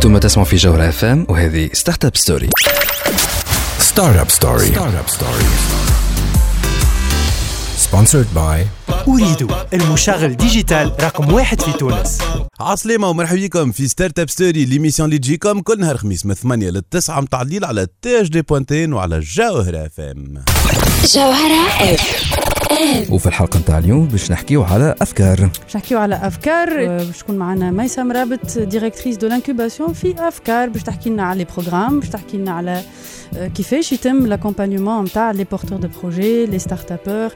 أنتم تسمعوا في جوهرة اف ام وهذه ستارت اب ستوري ستارت اب ستوري ستارت اب ستوري سبونسرد باي أريد المشغل ديجيتال رقم واحد في تونس. عسلامة ومرحبا بكم في ستارت اب ستوري ليميسيون اللي تجيكم كل نهار خميس من 8 ل 9 متاع الليل على تاج دي بوانتين وعلى جوهرة اف ام جوهرة اف وفي الحلقة نتاع اليوم باش نحكيو على أفكار. باش نحكيو على أفكار. آه، باش تكون معنا ميسا مرابط ديريكتريس دو لانكوباسيون في أفكار. باش تحكي لنا على لي بروغرام باش تحكي لنا على آه، كيفاش يتم لاكومبانيومون نتاع لي بورتور دو بروجي لي ستارت ابور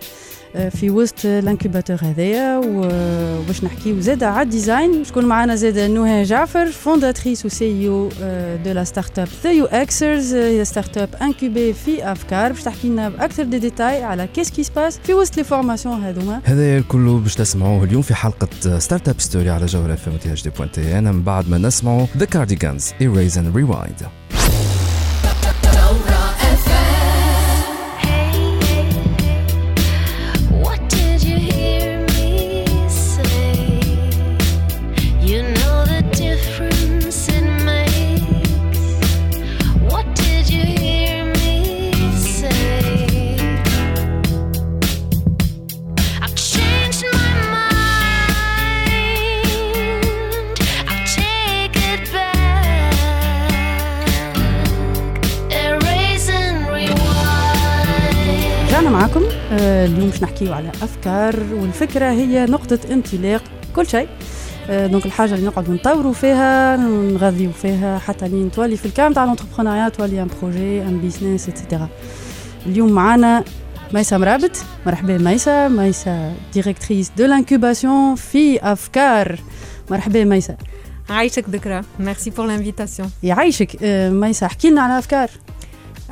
في وسط لانكوباتور هذايا وباش نحكيو زاد على الديزاين. باش تكون معنا زاد نهى جعفر فونداتريس و سي أو دو لا ستارت اب ذا يو اكسرز هي ستارت اب انكوبي في أفكار. باش تحكي لنا بأكثر دي ديتاي على كيس كي سباس في وسط لي فورماسيون هذوما. هذا الكل باش تسمعوه اليوم في حلقة ستارت اب ستوري على جوهرة اف ام تي دي بوانتي أنا من بعد ما نسمعوا ذا كارديغانز ايريز اند ريوايند اليوم باش نحكيو على أفكار والفكرة هي نقطة انطلاق كل شيء. آه، دونك الحاجة اللي نقعدوا نطوروا فيها نغذيو فيها حتى لين تولي في الكام تاع لونتربرونيا تولي ان بروجي ان بيزنس اتسيتيرا اليوم معانا ميسا مرابط. مرحبا ميسا. ميسا ديريكتريس دو لانكوباسيون في أفكار. مرحبا ميسا. عايشك ذكرى. ميرسي بور l'invitation. يعيشك ميسا احكي لنا على أفكار.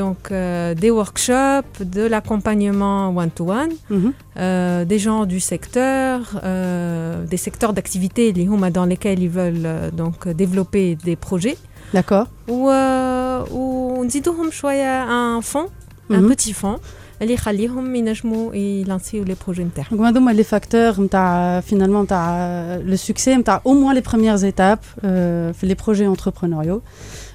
donc euh, des workshops de l'accompagnement one to one مهم. euh, des gens du secteur, euh, des secteurs d'activité les huma dans lesquels ils veulent euh, donc développer des projets D'accord. ou euh, ou نزيدوهم شوية un fond un مهم. petit fond اللي يخليهم ينجموا يلانسيو لي بروجي نتاعهم Donc, هذوما لي فاكتور نتاع فينالمون نتاع لو سوكسي نتاع او موان لي بروميير ايتاب في لي بروجي انتربرونوريو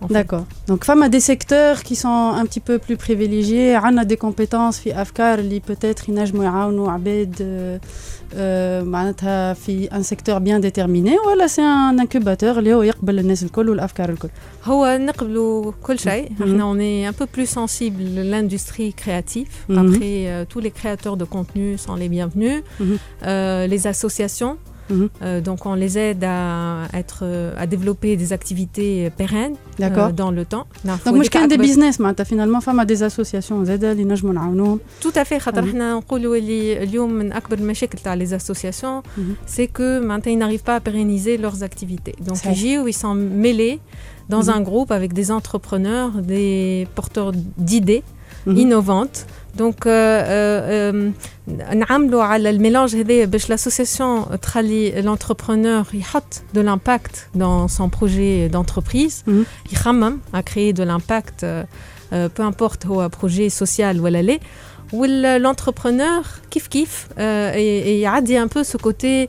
en fait. D'accord. Donc, femme a des secteurs qui sont un petit peu plus privilégiés. On a des compétences في أفكار اللي peut-être ينجموا يعاونوا عباد آه، آه، معناتها في un secteur bien déterminé ولا c'est un incubateur اللي هو يقبل الناس الكل والأفكار الكل. هو نقبلوا كل شيء Mhm. احنا on est un peu plus sensible à l'industrie créative Mhm. après euh, tous les créateurs de contenu sont les bienvenus Mhm. Euh, les associations Mhm. euh, donc on les aide à être à développer des activités pérennes euh, D'accord. dans le temps Donc مش كان des business معناتها finalement فما des associations زادة اللي نجموا نعاونوهم. tout à fait خاطر Mhm. احنا نقولوا اللي اليوم من اكبر المشاكل تاع les associations Mhm. c'est que maintenant ils n'arrivent pas à pérenniser leurs activités donc صحيح. ils يجيو ils sont mêlés dans Mhm. un groupe avec des entrepreneurs des porteurs d'idées Mhm. innovantes donc euh, euh, euh, نعملوا على الميلانج هذايا باش l'association تخلي l'entrepreneur يحط de l'impact dans son projet d'entreprise Mhm. يخمم à créer de l'impact euh, euh, peu importe هو projet social ولا لا والentrepreneur كيف كيف euh, et- et يعدي un peu ce côté euh,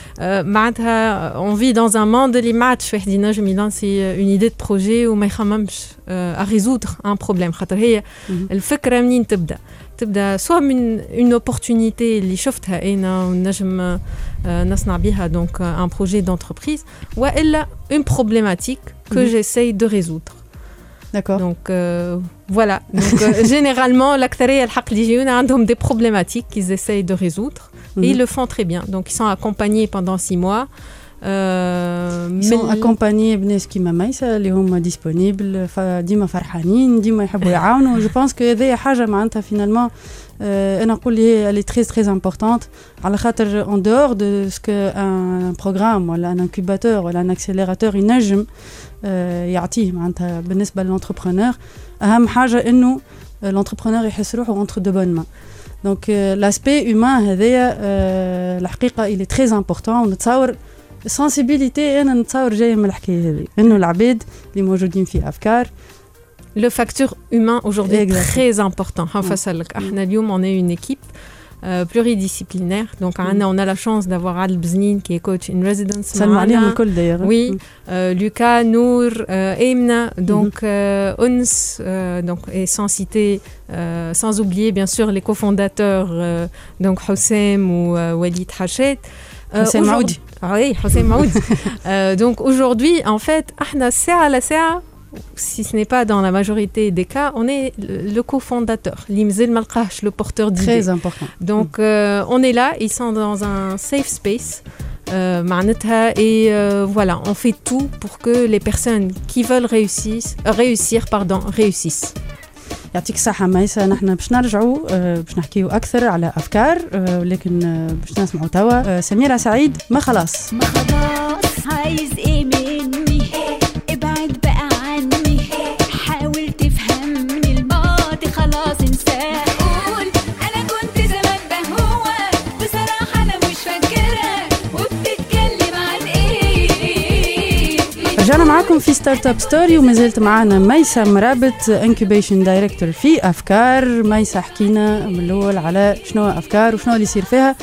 معناتها on vit dans un monde اللي ما عادش واحد ينجم يلانسي اون ايدي دو بروجي وما يخممش ا ريزودر ان بروبليم خاطر هي مهم. الفكره منين تبدا تبدا سوا من اون اوبورتونيتي اللي شفتها انا ونجم آه، نصنع بها دونك ان بروجي دونتربريز والا اون بروبليماتيك كو مهم. جيساي دو ريزودر D'accord. Donc euh, voilà. Donc euh, généralement, l'actaré الحق اللي يجيونا عندهم des problématiques qu'ils essayent de résoudre Mhm. et ils le font très bien. Donc ils sont accompagnés pendant six mois. Euh, Ils sont من- accompagnés بناس كيما ميسا اللي هما ديسپونيبل ديما فرحانين ديما يحبوا يعاونوا جو بونس كو هذه حاجه معناتها فينالمون انا نقول لي الي تري تري امبورطونت على خاطر اون دور دو سكو ان بروغرام ولا ان انكوباتور ولا ان اكسيليراتور ينجم آه، يعطيه معناتها بالنسبه للونتربرونور اهم حاجه انه لونتربرونور يحس روحه اونتر دو بون مان donc euh, l'aspect humain, euh, il est très important. La sensibilité, le facteur humain aujourd'hui est très important. Mm. Enfin, mm. on est une équipe. Euh, pluridisciplinaire. Donc, mm. on a la chance d'avoir Albznin qui est coach in residence. L'école d'ailleurs. Oui, mm. euh, Lucas, Nour, euh, Emna, donc. Mm-hmm. Ons, donc, et sans citer, sans oublier bien sûr les cofondateurs, donc Houssem ou Walid Hachet. Houssem Maoudi. Ah oui, Houssem Maoudi. donc aujourd'hui, en fait, Ahna Sea la Sea, si ce n'est pas dans la majorité des cas, on est le, le cofondateur, Limzel Malkash, le porteur d'idées. très important Donc, euh, on est là, ils sont dans un safe space. euh, معناتها, et euh, voilà, on fait tout pour que les personnes qui veulent réussir, euh, réussir pardon, réussissent. يعطيك الصحة ميسا نحن باش نرجعوا آه، باش نحكيو أكثر على أفكار آه، ولكن آه، باش نسمعوا توا آه، سميرة سعيد ما خلاص ما خلاص عايز ايه رجعنا معاكم في ستارت اب ستوري وما زلت معانا ميسا مرابط انكوبيشن دايركتور في أفكار ميسا حكينا من الأول على شنو أفكار وشنو اللي يصير فيها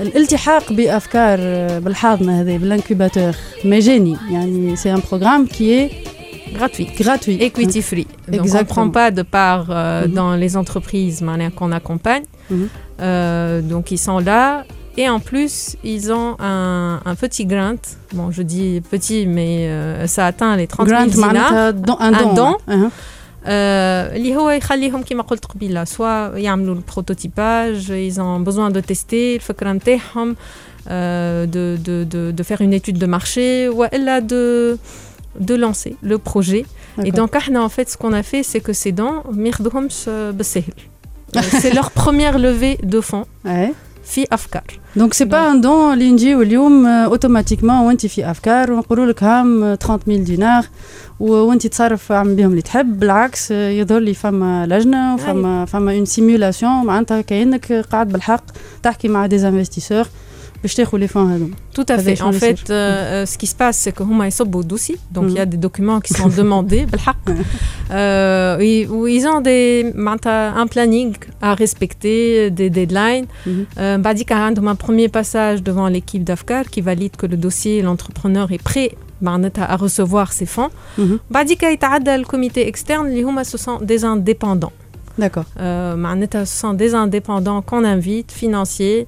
الالتحاق بأفكار بالحاضنة هذه بالانكوباتور مجاني يعني سي ان بروغرام كي Gratuit. gratuit Equity free. Donc, on ne Exactement. prend pas de part euh, Mhm. dans les entreprises qu'on accompagne. Mhm. Euh, donc, ils sont là. Et en plus, ils ont un, un petit grant. Bon, je dis petit, mais euh, ça atteint les 30 000 جرانت dinars. معناتها دون ان Un دون don. آه، اللي هو يخليهم كما قلت قبيله سواء يعملوا البروتوتيباج ils ont besoin de tester الفكره نتاعهم euh, de, de, de, de faire une étude de marché والا de de lancer le projet et donc احنا en fait ce qu'on a fait c'est que ces dons ما ياخذوهمش آه، بالسهل Euh, c'est leur première levée de fonds Ouais. في أفكار. دونك سي با ان دون اللي نجيو اليوم اوتوماتيكمون وانت في أفكار. ونقولوا لك هام آه، 30000 دينار وانت تصرف اعمل بهم اللي تحب. بالعكس آه، يظهر لي فما لجنة وفما فما اون سيمولاسيون معناتها كأنك قاعد بالحق تحكي مع دي انفستيسور باش تاخذ لي فون هذوما Tout à Avec fait. Jean En Le fait, Sire. euh, euh, ce qui se passe, c'est que Huma est au dossier. Donc, il y a Mhm. des documents qui sont demandés. بالحق. euh, et- où ils ont des, معناتها, un planning à respecter, des deadlines. Mhm. Euh, بعد كان عندهم un premier passage devant l'équipe d'Afkar qui valide que le dossier, l'entrepreneur est prêt معناتها, à recevoir ses fonds. Mhm. بعد كده يتعدى le comité externe اللي هما ce sont des indépendants. داكور Euh, معناتها, ce sont des indépendants qu'on invite, financiers,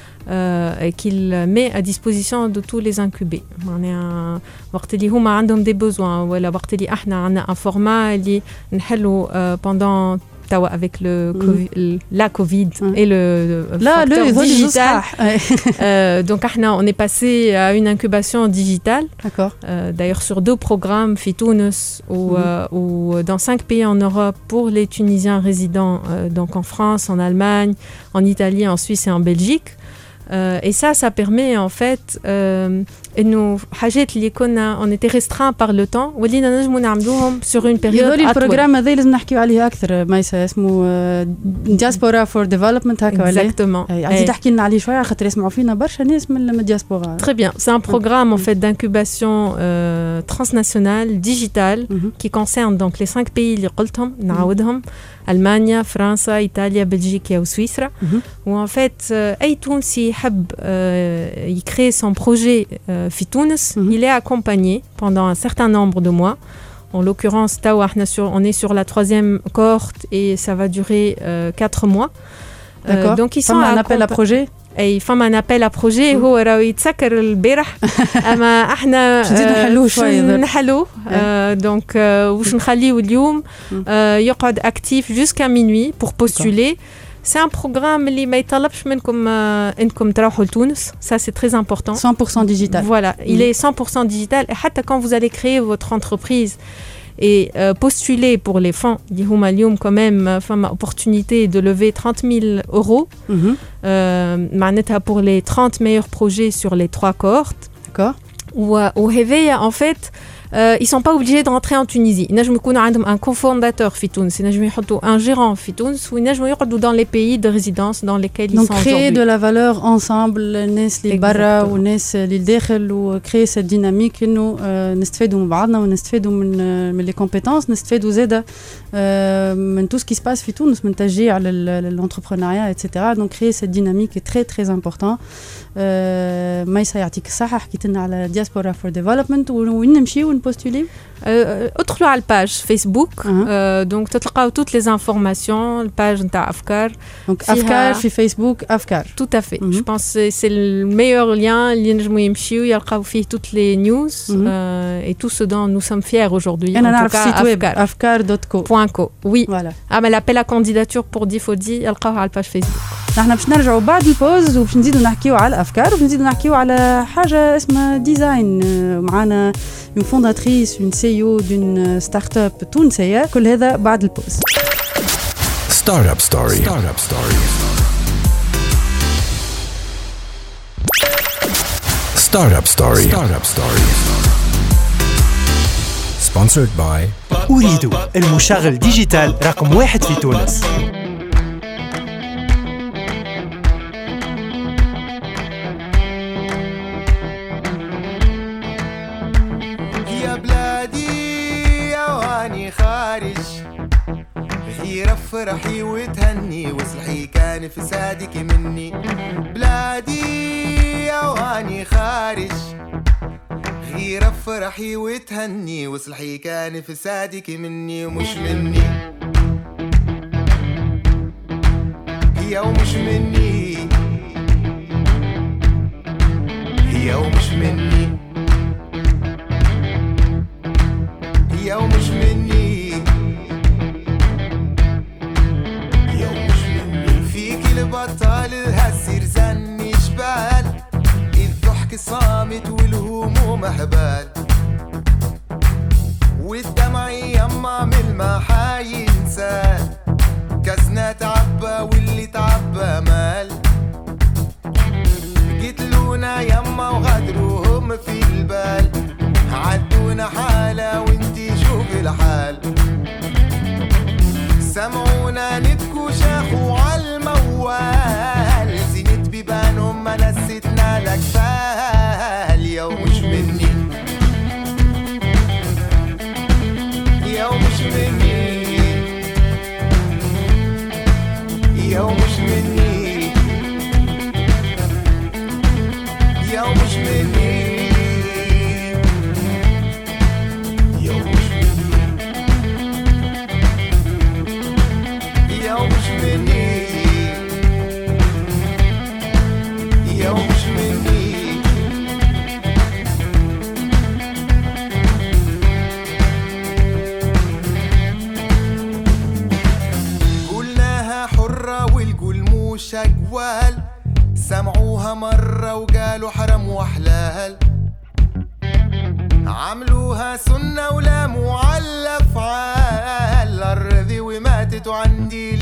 euh, et qu'il met à disposition de tous les incubés معناها وقت اللي هما عندهم des besoins ولا وقت اللي احنا عندنا un format اللي نحلوا euh, pendant توا avec le Mhm. Covid- le- la Covid Ouais. et le لا facteur لا يظل digital. صح Euh, donc احنا on est passé à une incubation digitale D'accord. euh, d'ailleurs sur deux programmes في تونس ou, Mhm. euh, ou dans cinq pays en Europe pour les Tunisiens résidents euh, donc en France, en Allemagne, en Italie, en Suisse et en Belgique. Euh, et ça, ça permet en fait euh, انه حاجات اللي كنا on était restreint par le temps ولينا نجموا نعملوهم sur une période يظل أطول. البروجرام هذا لازم نحكيو عليه اكثر مايسا اسمه دياسبورا فور ديفلوبمنت هكا ولا Exactement. أي، عايزين Eh. تحكي لنا عليه شويه على خاطر يسمعوا فينا برشا ناس من من الدياسبورا Très bien. C'est un programme en fait d'incubation euh, transnationale, digitale, مهم. qui concerne donc les cinq pays اللي قلتهم نعاودهم ألمانيا، فرنسا، إيطاليا، بلجيكا وسويسرا. مهم. où en fait euh, أي تونسي يحب euh, y créer son projet euh, في تونس, Mhm. il est accompagné pendant un certain nombre de mois. En l'occurrence, توا احنا sur, on est sur la troisième cohorte et ça va durer euh, quatre mois. Euh, D'accord. donc ils sont فما ان ابل accompa- بروجي اي فما ان ابل بروجي هو راهو يتسكر البارح اما احنا باش نزيدو آه، نحلوه باش شوية ذا. نحلوه آه، دونك آه، واش نخليه اليوم مم. آه، يقعد اكتيف جوسكا minuit pour postuler سي ان بروغرام اللي ما يطلبش منكم آه، انكم تروحوا لتونس ça c'est très important 100% digital voilà, il Mhm. est 100% digital. Et حتى quand vous allez créer votre entreprise et euh, postuler pour les fonds Yihumalium quand même euh, femme opportunité de lever 30 000 euros. Mhm. Euh, pour les 30 meilleurs projets sur les trois cohortes. D'accord. Ou, euh, ou en fait euh, ils sont pas obligés de rentrer en Tunisie. ينجم يكونوا عندهم un cofondateur في تونس، ينجم يحطوا un gérant في تونس وينجموا يقعدوا dans les pays de résidence dans lesquels ils Donc sont créer aujourd'hui. de la valeur ensemble الناس اللي برا Exactement. والناس اللي داخل وكري سيت ديناميك انه آه، نستفادوا من بعضنا ونستفادوا من آه، من لي كومبيتونس نستفادوا زاده آه، من tout ce qui se passe في تونس من تشجيع للانتربرونيا اتسيتيرا دونك كري سيت ديناميك تري تري امبورتون ميسا يعطيك الصحه حكيت لنا على دياسبورا فور ديفلوبمنت وين نمشيو ونبوستولي Euh, ادخلوا على الباج فيسبوك أها. euh, دونك تلقاو toutes les informations الباج نتاع افكار دونك فيها- افكار في فيسبوك افكار tout à fait Mhm. je pense que c'est le meilleur lien اللي ينجموا يمشيو يلقاو فيه toutes les news Mhm. euh, et tout ce dont nous sommes fiers aujourd'hui انا En tout نعرف cas, سيت ويب أفكار. افكار دوت كو Point co. oui فوالا اما لابيل à candidature pour ديفودي يلقاوها على الباج فيسبوك نحن باش نرجعوا بعد البوز وباش نزيدوا نحكيو على الافكار وباش نزيدوا نحكيو على حاجه اسمها ديزاين آه، معانا اون فونداتريس اون سي أو دون ستارت اب تونسيه كل هذا بعد البوز ستارت اب ستوري ستارت اب ستوري ستارت اب ستوري ستارت اب ستوري سبونسرد باي أريد المشغل ديجيتال رقم واحد في تونس. غير افرحي وتهني وصلحي كان فسادك مني. بلادي واني خارج غير افرحي وتهني وصلحي كان فسادك مني ومش مني. هي ومش مني. هي ومش مني. صامت والهموم هبال والدمع يما من المحاي ينسال. كزنا تعبى واللي تعبى مال. قتلونا يما وغدروهم في البال. عدونا حالة وانتي شوفي الحال. مرة وقالوا حرم وحلال عملوها سنة ولاموا على الأفعال الأرضي وماتت عندي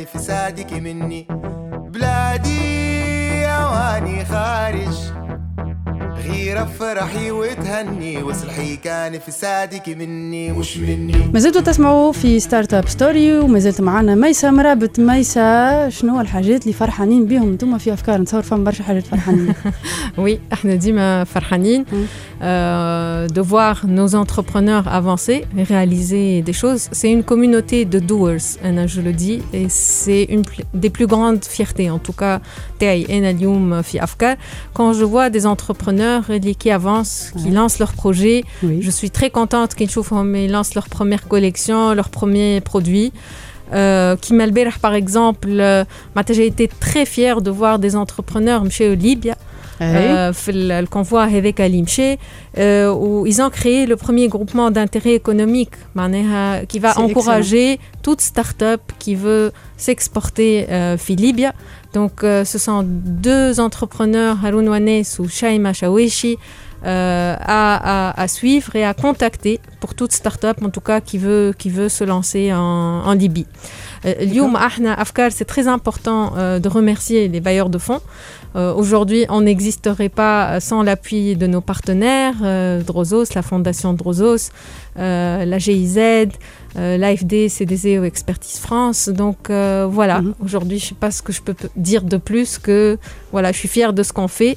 لفسادك مني. فرحي وتهني وصلحي كان فسادك مني مش مني ما زلتوا تسمعوا في ستارت اب ستوري وما زلت معنا ميسا مرابط ميسا شنو هو الحاجات اللي فرحانين بهم انتم في افكار نتصور فما برشا حاجات فرحانين Oui, احنا ديما فرحانين Mm. euh, de voir nos entrepreneurs avancer et réaliser des choses. C'est une communauté de doers, Anna, je le dis, et c'est une pl- des plus grandes fiertés, en tout cas, تاعي أنا اليوم في أفكار. Quand je vois des entrepreneurs اللي qui avancent, qui lancent leur projet. Je suis très contente qu'Inchouf lance leur première collection, leur premier produit. Euh, Kim Alberah, par exemple, euh, j'ai été très fière de voir des entrepreneurs chez Libye. Ah euh, le convoi avec Alimché, euh, où ils ont créé le premier groupement d'intérêt économique qui va encourager toute start-up qui veut s'exporter euh, Libye. Donc, euh, ce sont deux entrepreneurs, Haroun Wanes ou Shaima Shawishi, euh, à, suivre et à contacter pour toute start-up en tout cas qui veut, qui veut se lancer en, Libye. Euh, Lyoum Ahna Afkar, c'est très important euh, de remercier les bailleurs de fonds. Aujourd'hui, on n'existerait pas sans l'appui de nos partenaires, Drozos, la fondation Drozos, la GIZ, l'AFD, CDZ ou Expertise France. Donc voilà, mhm. aujourd'hui, je ne sais pas ce que je peux dire de plus que voilà, je suis fière de ce qu'on fait.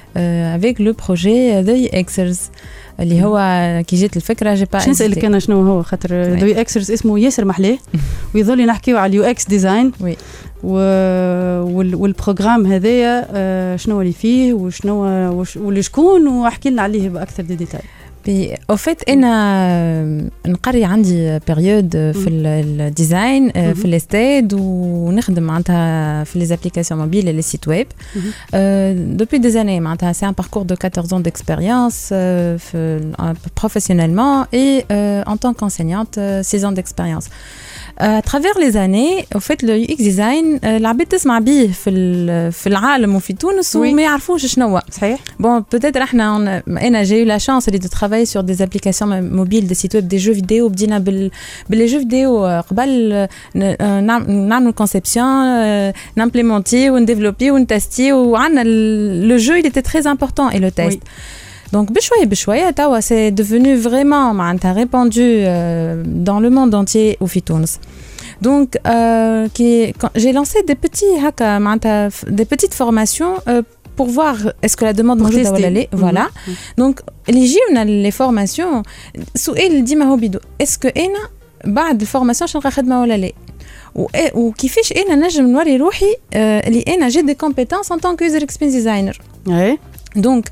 avec le projet The Xers اللي هو كي جات الفكرة j'ai pas باش نسألك. أنا شنو هو خاطر. ذا اكسرز اسمه ياسر محلاه ويظل نحكيو على اليو إكس ديزاين Oui. و... وال... والبروغرام هذايا آه، شنو اللي فيه وشنو وش... واللي شكون وأحكي لنا عليه بأكثر دي ديتاي بي au fait انا نقري عندي بيريود في ال- الديزاين Mhm. في الاستاد ونخدم معناتها في les applications mobiles et les sites web Mhm. Euh, depuis des années معناتها c'est un parcours de 14 ans d'expérience euh, في- euh, professionnellement et euh, en tant qu'enseignante euh, 6 ans d'expérience à travers les années au fait le UX design euh, العباد تسمع بيه في ال- في العالم وفي تونس Oui. وما يعرفوش شنو هو صحيح Bon, peut-être احنا on- انا j'ai eu la chance اللي de travailler sur des applications mobiles, des sites web, des jeux vidéo بدينا بال باللي jeux vidéo آه، قبل ن- آه، نعم- نعملوا conception آه، نimplémenter ونديفلوبي ونتستي وعندنا le jeu il était très important et le test. Donc بشوية بشوية توا c'est devenu vraiment معناتها répandu euh, dans le monde entier وفي تونس. Donc, euh, qui, quand- j'ai lancé des petits هكا معناتها ف- des petites formations euh, pour voir est-ce que la demande Pour موجودة tester. ولا لا voilà donc اللي يجيونا les formations سؤال ديما هو بيدو est-ce que انا بعد الفورماسيون باش نلقى خدمه ولا لا و- إيه- وكيفاش انا نجم نوري روحي آه، اللي انا جي دي كومبيتونس ان طون كو يوزر اكسبيرينس ديزاينر اي Donc,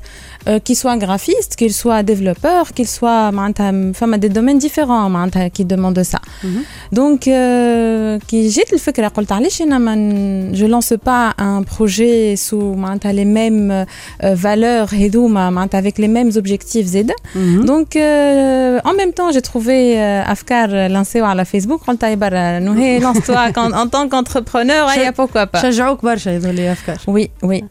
euh, qu'ils soient graphistes, qu'ils soient développeurs, qu'ils soient femme des domaines différents qui demandent ça. Donc, euh, qui jette le fait que je lance pas un projet sous les mêmes euh, valeurs et avec les mêmes objectifs Donc, euh, en même temps, j'ai trouvé Afkar lancé à la Facebook, lance-toi en tant qu'entrepreneur, hein, pourquoi pas. Oui, oui.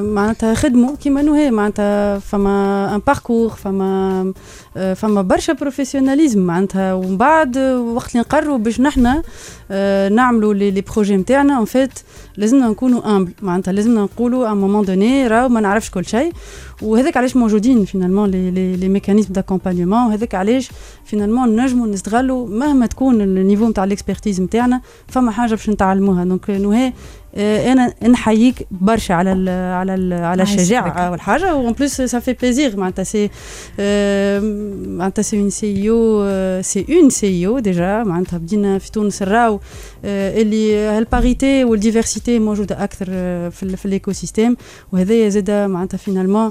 معناتها خدموا كيما نوهي معناتها فما ان باركور فما آه، فما برشا بروفيسيوناليزم معناتها. ومن بعد وقت اللي نقرروا باش نحنا آه، نعملوا لي بروجي نتاعنا ان فيت لازمنا نكونوا امبل معناتها لازمنا نقولوا ا مومون دوني راهو ما نعرفش كل شيء. وهذاك علاش موجودين فينالمون لي لي لي ميكانيزم داكومبانيومون وهذاك علاش فينالمون نجموا نستغلوا مهما تكون النيفو نتاع الاكسبرتيز نتاعنا فما حاجة باش نتعلموها. دونك نوهي آه، أنا نحييك برشا على ال على ال على الشجاعة والحاجة وإن بليس سا في بليزير معناتها سي آه، معناتها سي اون سي أو سي اون سي أو ديجا معناتها بدينا في تونس الراو آه، اللي هالباريتي والديفرسيتي موجودة أكثر في في الايكو سيستيم وهذايا زاد معناتها فينالمون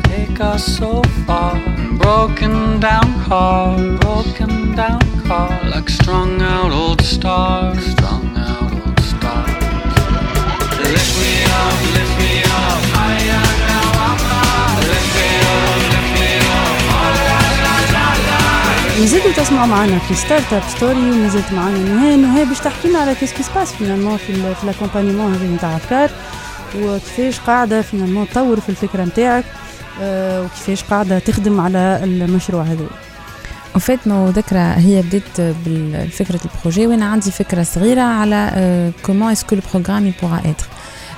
us so far. Broken down car, broken down car. Like strung out old stars, strung out old stars. Lift me up, lift me up. Higher now, high. Lift me up, lift تسمعوا معنا في ستارت اب ستوري ومازلت معنا نهى نهى باش تحكي لنا على كيس كي سباس فينالمون في لاكومبانيمون هذه نتاع افكار وكيفاش قاعدة فينالمون تطور في الفكرة نتاعك آه، وكيفاش قاعدة تخدم على المشروع هذا؟ وفات نو ذكرى هي بدات بالفكرة البروجي وأنا عندي فكره صغيره على كومون اسكو البروغرام بوغا اتر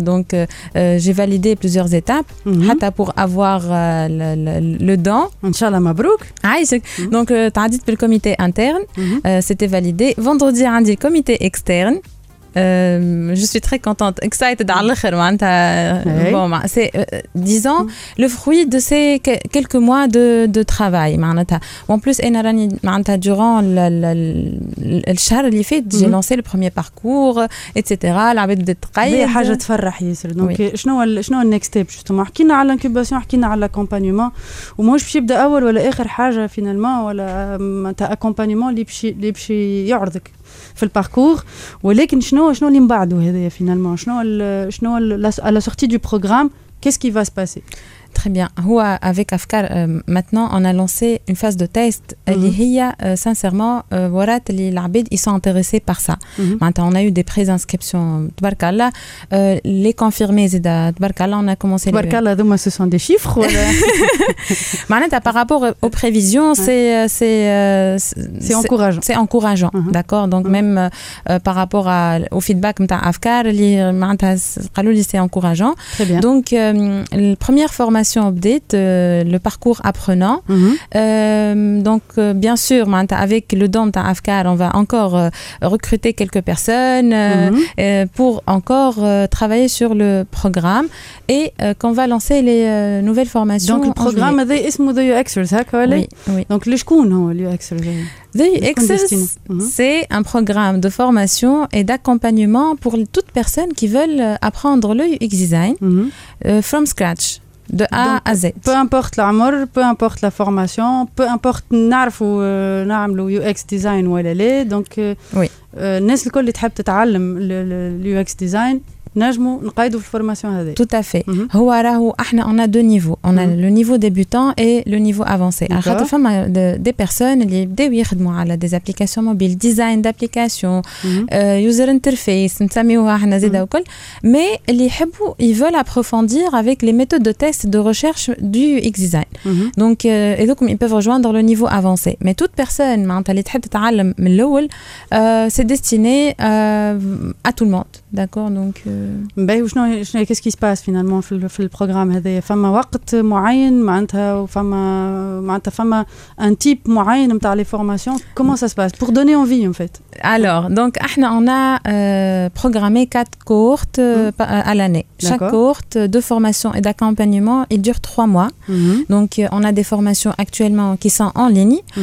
donc euh, euh, j'ai validé plusieurs étapes. Mm-hmm. pour avoir euh, le, le, le don. Inch'Allah mabrouk. Ah, mhm. Donc tu as dit le comité interne. Mhm. C'était validé. Vendredi on comité externe. je suis très contente, excited على الآخر معناتها Ouais. bon مع- c'est euh, disons le fruit de ces que- quelques mois de, de travail معناتها وان بلوس انا راني معناتها durant ال- ال- ال- الشهر اللي فات j'ai Mhm. lancé le premier parcours etc العباد بدات تقيد هي حاجه تفرح ياسر دونك Oui. شنو ال- شنو النكست ستيب جوستومون حكينا على الانكوباسيون حكينا على الاكومبانيومون وماهوش باش يبدا اول ولا اخر حاجه فينالمون ولا معناتها اكومبانيومون اللي باش اللي باش يعرضك في الباركور ولكن شنو شنو اللي من بعده هذايا فينالمون شنو ال- شنو على سورتي دو بروغرام qu'est-ce qui va se passer Très bien. Avec Afkar, euh, maintenant, on a lancé une phase de test. Mm euh, sincèrement, euh, les euh, ils sont intéressés par ça. Mhm. On a eu des préinscriptions. Tbarkalla, euh, les confirmés, on a commencé. Tbarkalla, les... ce sont des chiffres. Maintenant, par rapport aux prévisions, c'est. Encourageant. C'est encourageant, mhm. d'accord Donc, mhm. même par rapport au feedback de Afkar, c'est encourageant. Très bien. Donc, la première formation, update, euh, le parcours apprenant. Euh, donc, euh, bien sûr, avec le don de Afkar, on va encore recruter quelques personnes pour encore travailler sur le programme et qu'on va lancer les nouvelles formations. Donc, le programme est oui, oui. Donc, le c'est un programme de formation et d'accompagnement pour toute personne qui veulent apprendre le UX design from scratch de A Donc, à Z. peu importe العمر peu importe la formation peu importe نعرفوا آه، نعملوا يو اكس ديزاين ولا لا دونك Oui. الناس الكل اللي تحب تتعلم اليو اكس ديزاين نجموا نقيدوا في الفورماسيون هذه Tout à fait. Mhm. هو راهو احنا on a deux niveaux. On a Mhm. le niveau débutant et le niveau avancé. على D'accord. خاطر فما de- des personnes اللي يبداو يخدموا على des applications mobiles, design d'application, Mhm. euh, user interface, نسميوها احنا زيدا وكل. Mais اللي يحبوا ils veulent approfondir avec les méthodes de test de recherche du UX design. Mhm. Donc, euh, et donc, ils peuvent rejoindre le niveau avancé. Mais toute personne معناتها اللي تحب تتعلم من الأول, euh, c'est destiné euh, à tout le monde. D'accord Donc, euh, باهي وشنو شنو كيس كي سباس فينالمون في ال- في البروغرام هذايا فما وقت معين معناتها وفما معناتها فما ان تيب معين نتاع لي فورماسيون كومون سا سباس بور دوني انفي ان فيت Alors, donc, on a euh, programmé quatre cohortes euh, mmh. à l'année. Chaque cohorte euh, de formation et d'accompagnement, il dure trois mois. Mmh. Donc, euh, on a des formations actuellement qui sont en ligne mmh.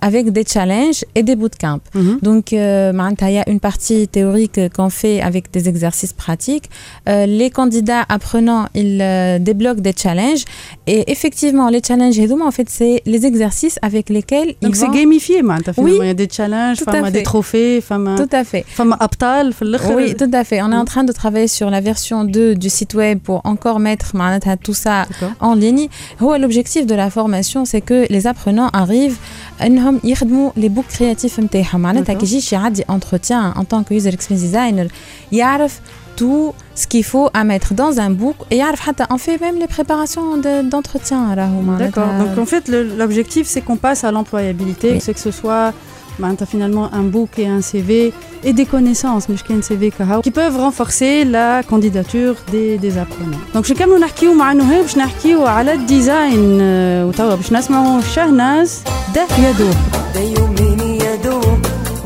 avec des challenges et des bootcamps. Mmh. Donc, il y a une partie théorique qu'on fait avec des exercices pratiques. les candidats apprenants, ils débloquent des challenges. Et effectivement, les challenges, en fait, c'est les exercices avec lesquels donc ils Donc, c'est vont... gamifié, maintenant. Oui, il y a des challenges, des fait. تروفي فما Tout à fait. فما ابطال في الاخر Oui, tout à fait. On est en train de travailler sur la version 2 du site web pour encore mettre معناتها, tout ça en ligne. هو L'objectif de la formation, c'est que les apprenants arrivent انهم يخدموا les books créatifs نتاعهم معناتها D'accord. كي يجيش يعدي entretien en tant que user experience designer يعرف tout ce qu'il faut à mettre dans un book et يعرف حتى on fait même les préparations de- d'entretien راهو معناتها. D'accord. Donc en fait, le- l'objectif, c'est qu'on passe à l'employabilité, Oui. c'est que ce soit ben, t'as finalement un book et un CV et des connaissances, mais je CV كهو, qui peuvent renforcer la candidature des, des apprenants. Donc je كملوا نحكيو مع نهى باش نحكيو على الديزاين آه، وتوا باش نسمعوا شهناز ده يدوب ده يومين يا دوب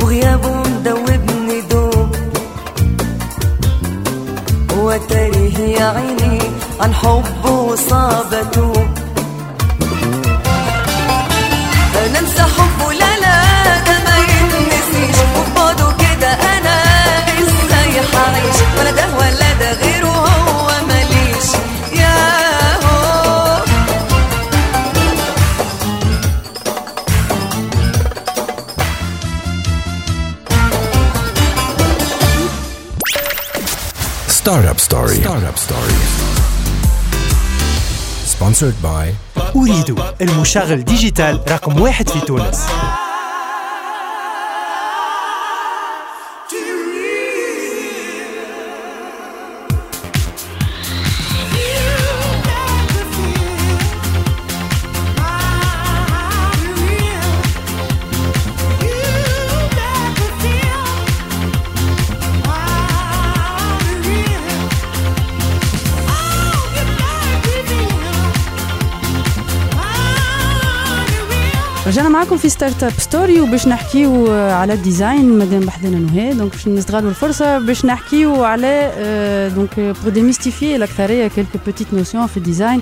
وغيابه مدوبني دوب هو تاريه يا عيني عن حبه وصابته انا انسى حبه لا Sponsored by أريد المشغل ديجيتال رقم واحد في تونس. معكم في ستارت اب ستوري وباش نحكيو آه، على الديزاين. مادام بحذنا نهى دونك باش نستغلوا الفرصة باش نحكيو على آه، دونك بور ديميستيفي الاكثريه كيلكو بوتيت نوسيون في الديزاين.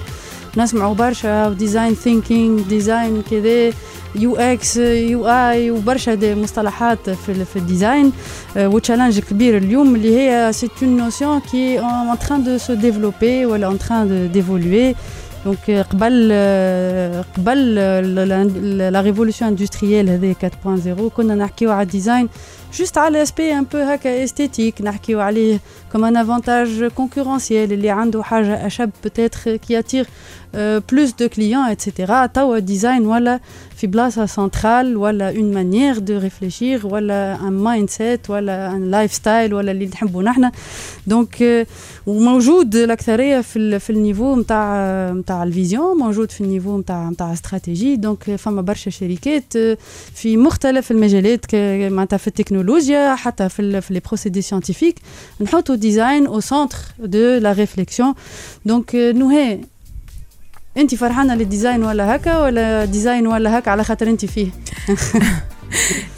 نسمعوا برشا ديزاين ثينكينج ديزاين كذا يو إكس يو اي وبرشا دي مصطلحات في في الديزاين. وتشالنج كبير اليوم اللي هي سي اون نوسيون كي en train de se développer ولا en train de d'évoluer. Donc, euh, euh, euh, la révolution industrielle 4.0, qu'on a un design juste à l'aspect un peu hein, esthétique, comme un avantage concurrentiel, il y a peut-être qui attire plus de clients, etc. Tawa design, voilà. اتسيتيرا توا الديزاين ولا في بلاصه سنترال ولا اون مانيير دو ريفليشير ولا ان مايند سيت ولا ان لايف ستايل ولا اللي نحبوا نحنا دونك آه، وموجود الاكثريه في ال- في النيفو نتاع نتاع الفيزيون موجود في النيفو نتاع نتاع استراتيجي دونك فما برشا شركات آه، في مختلف المجالات ك- معناتها في التكنولوجيا حتى في ال- في لي بروسيدي سيانتيفيك نحطوا ديزاين او سنتر دو لا ريفليكسيون دونك نهى انت فرحانة للديزاين ولا هكا ولا ديزاين ولا هكا على خاطر انت فيه؟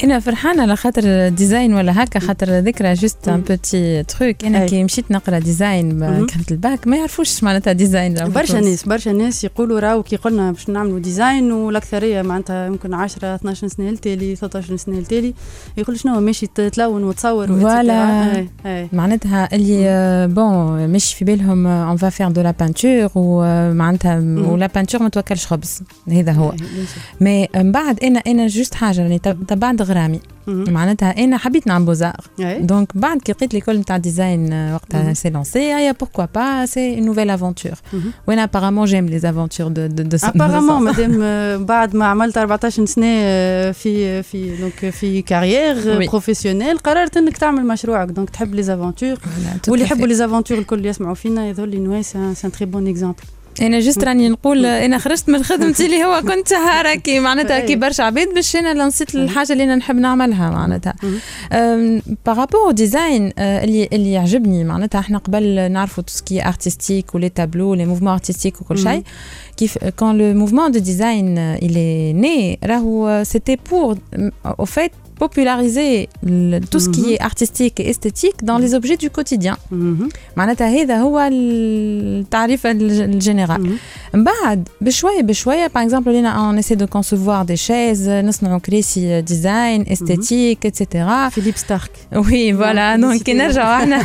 إنا فرحانة على خاطر ديزاين ولا هكا خاطر ذكرى جوست ان بوتي تروك إنا. كي مشيت نقرأ ديزاين. كانت الباك ما يعرفوش معناتها ديزاين برشا. ناس برشا ناس يقولوا راهو كي قلنا باش نعملوا ديزاين والأكثرية معناتها يمكن 10 12 سنة التالي 13 سنة التالي يقول شنو ماشي تلون وتصور فوالا معناتها اللي بون مش في بالهم اون فا فير دو لا بانتور ومعناتها ولا بانتور ما توكلش خبز. هذا هو. مي من بعد إنا إنا جوست حاجة راني تب- تبعت غرامي مهم. معناتها انا حبيت نعمل بوزار أي. دونك بعد كي لقيت ليكول نتاع ديزاين آه، وقتها مهم. سي لونسي يا بوركوا با سي une nouvelle aventure مهم. وانا apparemment j'aime les aventures de de de ce- de ce ابارامون sens. مادام آه، بعد ما عملت 14 سنه آه، في في دونك في كارير Oui. بروفيسيونيل قررت انك تعمل مشروعك دونك تحب لي زافونتور Voilà, tout واللي à يحبوا fait. لي زافونتور الكل يسمعوا فينا يظهر لي نو سي ان تري بون اكزامبل أنا جست راني نقول أنا خرجت من خدمتي اللي هو كنت سهاره كي معناتها. كي برشا عباد باش أنا لنصيت الحاجة اللي أنا نحب نعملها معناتها. بارابور ديزاين اللي اللي يعجبني معناتها إحنا قبل نعرفوا تو سكي ارتستيك ولي تابلو لي موفمون ارتستيك وكل. شيء كيف كان لو موفمون دو ديزاين il est né راهو c'était pour au fait populariser le- tout ce qui Mhm. est artistique et esthétique dans les objets du quotidien مهم. معناتها هذا هو التعريف الج- الجنرال مهم. من بعد بشويه بشويه باغ اكزومبل لينا اون اسي دو كونسيفوار دي شيز نصنعوا كريسي ديزاين استيتيك اتسيتيرا فيليب ستارك وي فوالا نعم، دونك كي publicité. نرجعوا احنا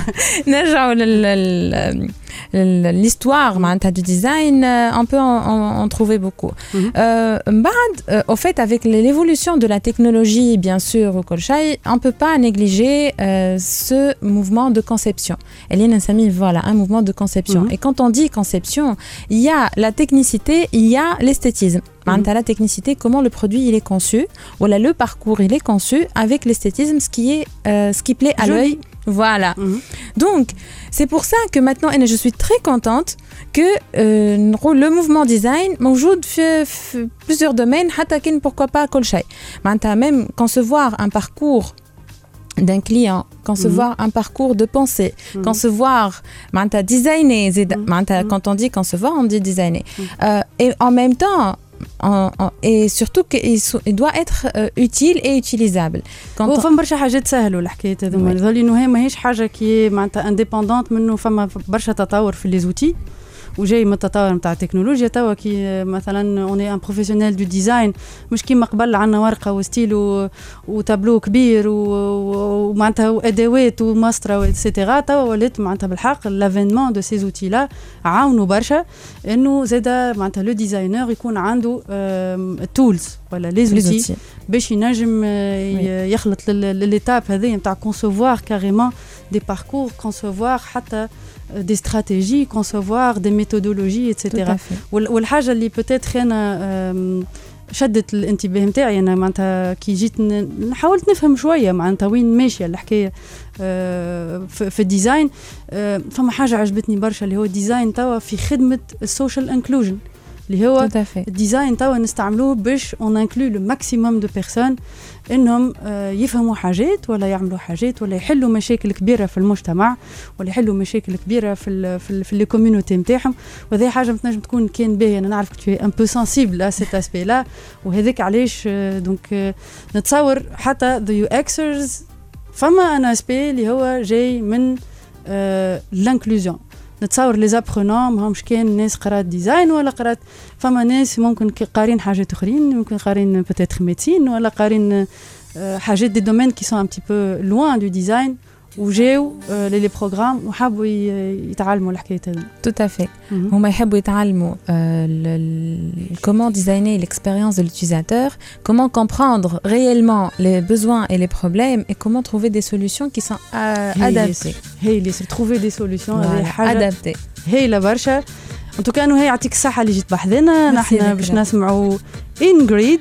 نرجعوا لل لل- لل- l'histoire معناتها du design euh, on peut en, en- en trouver beaucoup Mhm. Euh, من بعد euh, au fait avec l'évolution de la technologie bien sûr وكل شيء on peut pas négliger euh, ce mouvement de conception اللي أنا نسميه voilà un mouvement de conception Mhm. et quand on dit conception il y a la technicité il y a l'esthétisme Mmh. La technicité, comment le produit il est conçu, voilà le parcours il est conçu avec l'esthétisme, ce qui est, euh, ce qui plaît à l'œil. Voilà. Mhm. Donc, c'est pour ça que maintenant, et je suis très contente que euh, le mouvement design m'ajoute plusieurs domaines, pourquoi pas Kolchai. Même concevoir un parcours d'un client, concevoir mhm. un parcours de pensée, mm -hmm. concevoir, designer, mhm. quand on dit concevoir, on dit designer. Euh, et en même temps, en- en- et surtout qu'il doit être euh, utile et utilisable. Quand هو on- فما برشا حاجات سهلوا الحكاية هذوما لي انه هي ماهيش حاجة كي معناتها انديبوندونت منه فما برشا تطور في لي زوتي وجاي من التطور نتاع التكنولوجيا. توا كي مثلا اوني ان بروفيسيونيل دو ديزاين مش كيما قبل عندنا ورقة وستيل وتابلو كبير ومعناتها وادوات ومسطره واتسيتيرا توا ولات معناتها بالحق لافينمون دو سي زوتي لا عاونوا برشا إنه زادا معناتها لو ديزاينر يكون عنده تولز ولا لي زوتي باش ينجم آه، يخلط لليتاب هذه نتاع كونسوفوار كاريمون دي باركور كونسوفوار حتى كونسوفوار دي ميثودولوجي tout à اتسيتيرا fait والحاجة اللي أنا آم، شدت الانتباه نتاعي أنا معناتها كي جيت حاولت نفهم شوية معناتها وين ماشيه الحكاية في الديزاين فما حاجة عجبتني برشا اللي هو الديزاين توا في خدمه السوشيال انكلوجن اللي هو الديزاين توا نستعملوه باش اون انكلو لو ماكسيموم دو بيرسون إنهم آه، يفهموا حاجات ولا يعملوا حاجات ولا يحلوا مشاكل كبيرة في المجتمع ولا يحلوا مشاكل كبيرة في ال في, ال في لي كوميونيتي نتاعهم. وهذه حاجة تنجم تكون كان باهية. أنا نعرف تو ان بو سنسيبل ا سيت اسبي لا وهذاك علاش آه، دونك آه، نتصور حتى ذا يو اكسرز فما ان اسبي اللي هو جاي من لانكلوزيون نتصور لي زابرونون ماهمش كان ناس قرات ديزاين ولا قرات فما ناس ممكن كي قارين حاجات اخرين ممكن قارين بوتيتر ميديسين ولا قارين آه، حاجات دي دومين كي سون ان بتي بو لوان دو ديزاين وجاو آه، لي بروغرام وحبوا ي- يتعلموا الحكايه هذه tout à fait مهم. هما يحبوا يتعلموا euh, le- le- comment designer l'expérience de l'utilisateur, comment comprendre réellement les besoins et les problèmes et comment trouver des solutions qui sont euh, هي adaptées. ياسر. هي اللي ياسر تروفي دي سوليسيون هذه Voilà, حاجه adaptées. هايله برشا ان توكا انه هي يعطيك الصحه اللي جيت بحذنا Merci نحن ذكرى. باش نسمعوا انجريد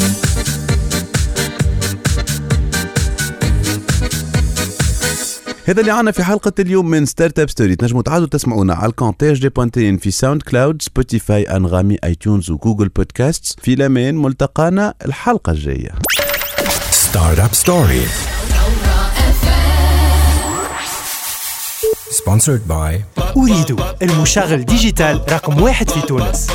هذا اللي عنا في حلقة اليوم من ستارت اب ستوري تنجموا تعادوا تسمعونا على الكونتاج دي بوانتين في ساوند كلاود سبوتيفاي انغامي اي تيونز وجوجل بودكاست في الأمان ملتقانا الحلقة الجاية. Startup Story. Sponsored by أريد المشغل ديجيتال رقم واحد في تونس.